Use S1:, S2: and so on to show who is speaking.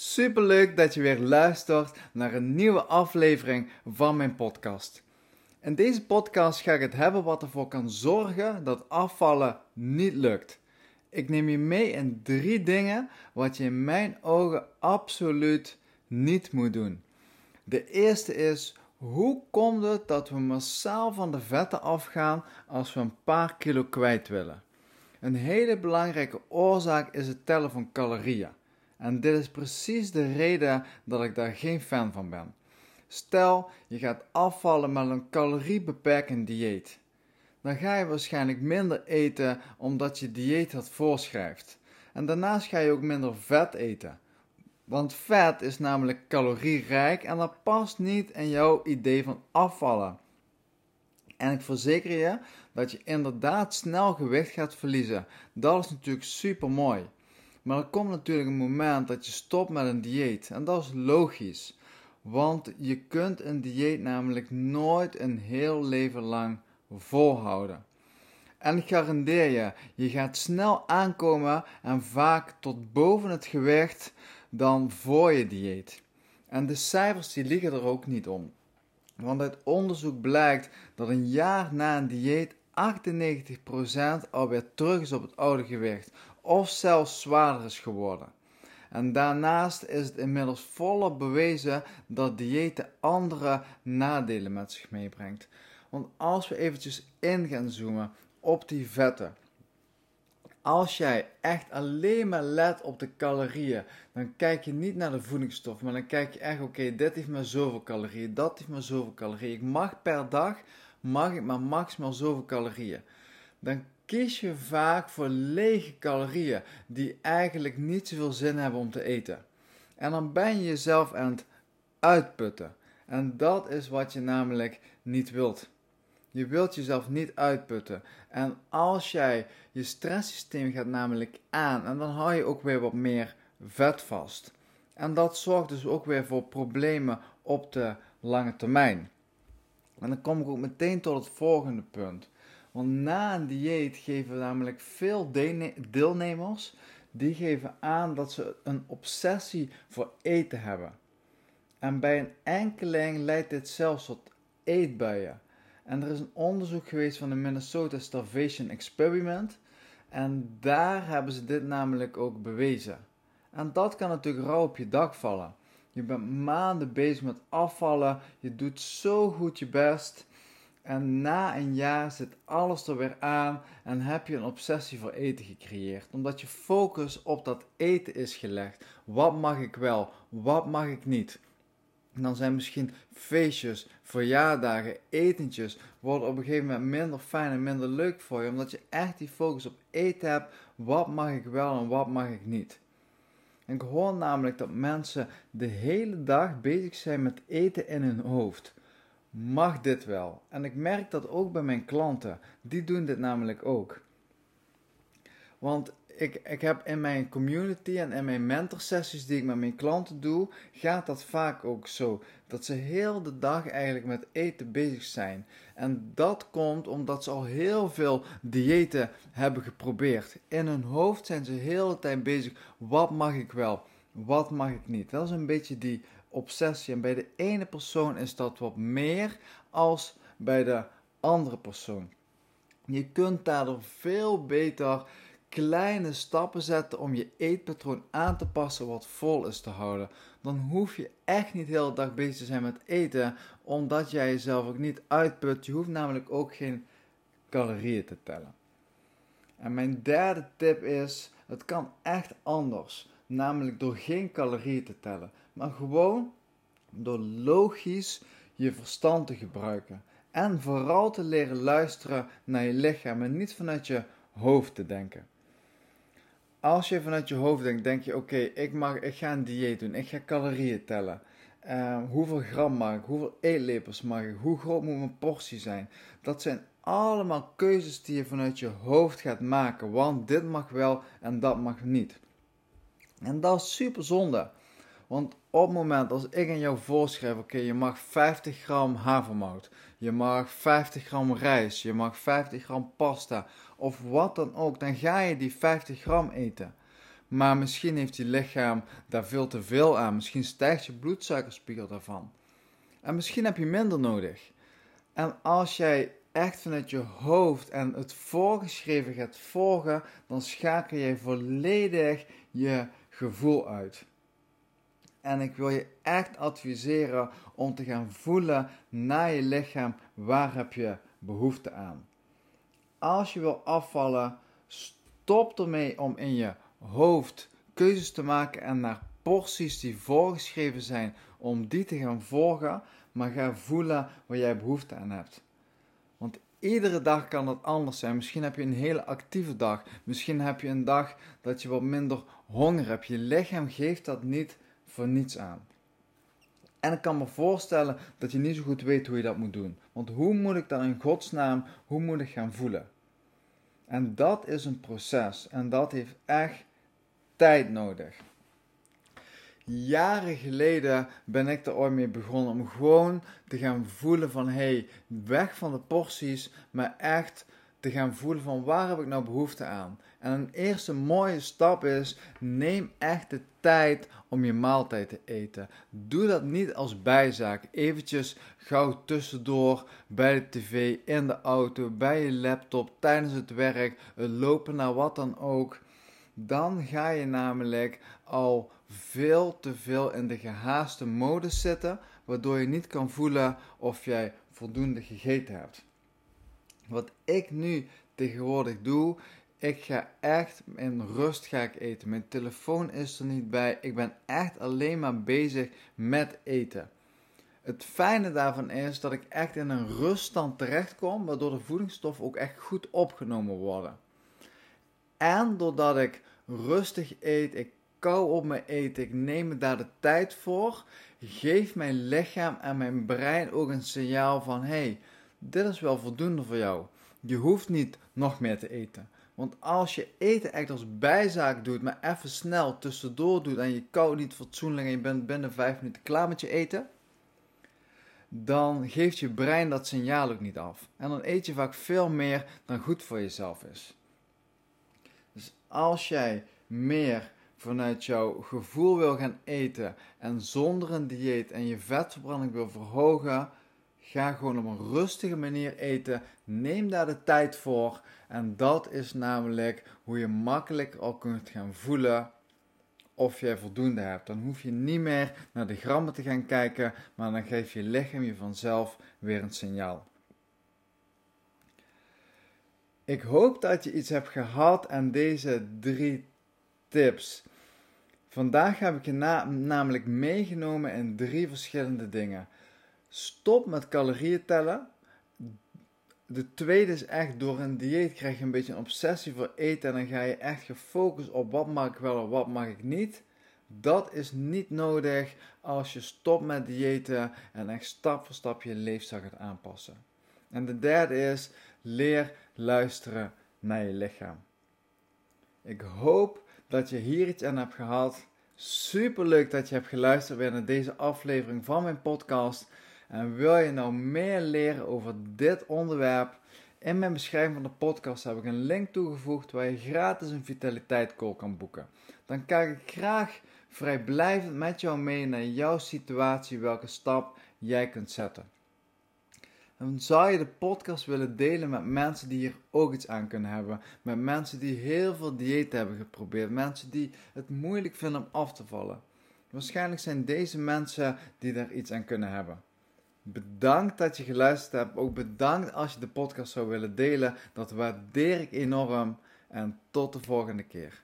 S1: Super leuk dat je weer luistert naar een nieuwe aflevering van mijn podcast. In deze podcast ga ik het hebben wat ervoor kan zorgen dat afvallen niet lukt. Ik neem je mee in drie dingen wat je in mijn ogen absoluut niet moet doen. De eerste is: hoe komt het dat we massaal van de vetten afgaan als we een paar kilo kwijt willen? Een hele belangrijke oorzaak is het tellen van calorieën. En dit is precies de reden dat ik daar geen fan van ben. Stel, je gaat afvallen met een caloriebeperkend dieet. Dan ga je waarschijnlijk minder eten omdat je dieet het voorschrijft. En daarnaast ga je ook minder vet eten. Want vet is namelijk calorierijk en dat past niet in jouw idee van afvallen. En ik verzeker je dat je inderdaad snel gewicht gaat verliezen. Dat is natuurlijk super mooi. Maar er komt natuurlijk een moment dat je stopt met een dieet. En dat is logisch. Want je kunt een dieet namelijk nooit een heel leven lang volhouden. En garandeer je, je gaat snel aankomen en vaak tot boven het gewicht dan voor je dieet. En de cijfers die liggen er ook niet om. Want uit onderzoek blijkt dat een jaar na een dieet 98% alweer terug is op het oude gewicht of zelfs zwaarder is geworden. En daarnaast is het inmiddels volop bewezen dat diëten andere nadelen met zich meebrengt. Want als we eventjes in gaan zoomen op die vetten. Als jij echt alleen maar let op de calorieën, dan kijk je niet naar de voedingsstoffen, maar dan kijk je echt, oké, dit heeft maar zoveel calorieën, dat heeft maar zoveel calorieën. Ik mag per dag, mag ik maar maximaal zoveel calorieën. Dan kies je vaak voor lege calorieën die eigenlijk niet zoveel zin hebben om te eten. En dan ben je jezelf aan het uitputten. En dat is wat je namelijk niet wilt. Je wilt jezelf niet uitputten. En als jij je stresssysteem gaat namelijk aan, en dan hou je ook weer wat meer vet vast. En dat zorgt dus ook weer voor problemen op de lange termijn. En dan kom ik ook meteen tot het volgende punt. Want na een dieet geven namelijk veel deelnemers, die geven aan dat ze een obsessie voor eten hebben. En bij een enkeling leidt dit zelfs tot eetbuien. En er is een onderzoek geweest van de Minnesota Starvation Experiment. En daar hebben ze dit namelijk ook bewezen. En dat kan natuurlijk rauw op je dak vallen. Je bent maanden bezig met afvallen. Je doet zo goed je best. En na een jaar zit alles er weer aan en heb je een obsessie voor eten gecreëerd. Omdat je focus op dat eten is gelegd. Wat mag ik wel, wat mag ik niet? En dan zijn misschien feestjes, verjaardagen, etentjes worden op een gegeven moment minder fijn en minder leuk voor je. Omdat je echt die focus op eten hebt. Wat mag ik wel en wat mag ik niet? Ik hoor namelijk dat mensen de hele dag bezig zijn met eten in hun hoofd mag dit wel. En ik merk dat ook bij mijn klanten. Die doen dit namelijk ook. Want ik, ik heb in mijn community en in mijn mentorsessies die ik met mijn klanten doe, gaat dat vaak ook zo. Dat ze heel de dag eigenlijk met eten bezig zijn. En dat komt omdat ze al heel veel diëten hebben geprobeerd. In hun hoofd zijn ze heel de tijd bezig. Wat mag ik wel? Wat mag ik niet? Dat is een beetje die obsessie. En bij de ene persoon is dat wat meer als bij de andere persoon. Je kunt daardoor veel beter kleine stappen zetten om je eetpatroon aan te passen wat vol is te houden. Dan hoef je echt niet de dag bezig te zijn met eten, omdat jij jezelf ook niet uitput. Je hoeft namelijk ook geen calorieën te tellen. En mijn derde tip is: het kan echt anders. Namelijk door geen calorieën te tellen, maar gewoon door logisch je verstand te gebruiken. En vooral te leren luisteren naar je lichaam en niet vanuit je hoofd te denken. Als je vanuit je hoofd denkt, denk je: oké, ik ga een dieet doen, ik ga calorieën tellen. Uh, hoeveel gram mag ik? Hoeveel eetlepels mag ik? Hoe groot moet mijn portie zijn? Dat zijn allemaal keuzes die je vanuit je hoofd gaat maken. Want dit mag wel en dat mag niet. En dat is super zonde. Want op het moment als ik aan jou voorschrijf, oké, je mag 50 gram havermout, je mag 50 gram rijst, je mag 50 gram pasta of wat dan ook, dan ga je die 50 gram eten. Maar misschien heeft je lichaam daar veel te veel aan. Misschien stijgt je bloedsuikerspiegel daarvan. En misschien heb je minder nodig. En als jij echt vanuit je hoofd en het voorgeschreven gaat volgen, dan schakel jij volledig je gevoel uit. En ik wil je echt adviseren om te gaan voelen naar je lichaam waar heb je behoefte aan. Als je wil afvallen, stop ermee om in je hoofd keuzes te maken en naar porties die voorgeschreven zijn, om die te gaan volgen, maar ga voelen waar jij behoefte aan hebt. Want iedere dag kan het anders zijn. Misschien heb je een hele actieve dag. Misschien heb je een dag dat je wat minder honger hebt. Je lichaam geeft dat niet voor niets aan. En ik kan me voorstellen dat je niet zo goed weet hoe je dat moet doen. Want hoe moet ik dan in godsnaam, hoe moet ik gaan voelen? En dat is een proces en dat heeft echt tijd nodig. Jaren geleden ben ik er ooit mee begonnen om gewoon te gaan voelen van hey, weg van de porties, maar echt te gaan voelen van waar heb ik nou behoefte aan. En een eerste mooie stap is, neem echt de tijd om je maaltijd te eten. Doe dat niet als bijzaak, eventjes gauw tussendoor bij de tv, in de auto, bij je laptop, tijdens het werk, lopen naar wat dan ook. Dan ga je namelijk al veel te veel in de gehaaste modus zitten, waardoor je niet kan voelen of jij voldoende gegeten hebt. Wat ik nu tegenwoordig doe, ik ga echt in rust ga ik eten. Mijn telefoon is er niet bij. Ik ben echt alleen maar bezig met eten. Het fijne daarvan is dat ik echt in een ruststand terechtkom, waardoor de voedingsstoffen ook echt goed opgenomen worden. En doordat ik rustig eet, ik kou op mijn eten, ik neem me daar de tijd voor, geeft mijn lichaam en mijn brein ook een signaal van: hey, dit is wel voldoende voor jou. Je hoeft niet nog meer te eten. Want als je eten echt als bijzaak doet, maar even snel tussendoor doet en je koudt niet fatsoenlijk en je bent binnen vijf minuten klaar met je eten, dan geeft je brein dat signaal ook niet af. En dan eet je vaak veel meer dan goed voor jezelf is. Dus als jij meer vanuit jouw gevoel wil gaan eten en zonder een dieet en je vetverbranding wil verhogen, ga gewoon op een rustige manier eten. Neem daar de tijd voor. En dat is namelijk hoe je makkelijk al kunt gaan voelen of jij voldoende hebt. Dan hoef je niet meer naar de grammen te gaan kijken, maar dan geeft je lichaam je vanzelf weer een signaal. Ik hoop dat je iets hebt gehad aan deze drie tips. Vandaag heb ik je namelijk meegenomen in drie verschillende dingen. Stop met calorieën tellen. De tweede is echt door een dieet krijg je een beetje een obsessie voor eten en dan ga je echt gefocust op wat mag ik wel en wat mag ik niet. Dat is niet nodig als je stopt met diëten en echt stap voor stap je leefstijl gaat aanpassen. En de derde is leer luisteren naar je lichaam. Ik hoop dat je hier iets aan hebt gehad. Super leuk dat je hebt geluisterd weer naar deze aflevering van mijn podcast. En wil je nou meer leren over dit onderwerp? In mijn beschrijving van de podcast heb ik een link toegevoegd waar je gratis een vitaliteit call kan boeken. Dan kijk ik graag vrijblijvend met jou mee naar jouw situatie, welke stap jij kunt zetten. Dan zou je de podcast willen delen met mensen die hier ook iets aan kunnen hebben. Met mensen die heel veel dieet hebben geprobeerd. Mensen die het moeilijk vinden om af te vallen. Waarschijnlijk zijn deze mensen die daar iets aan kunnen hebben. Bedankt dat je geluisterd hebt. Ook bedankt als je de podcast zou willen delen. Dat waardeer ik enorm. En tot de volgende keer.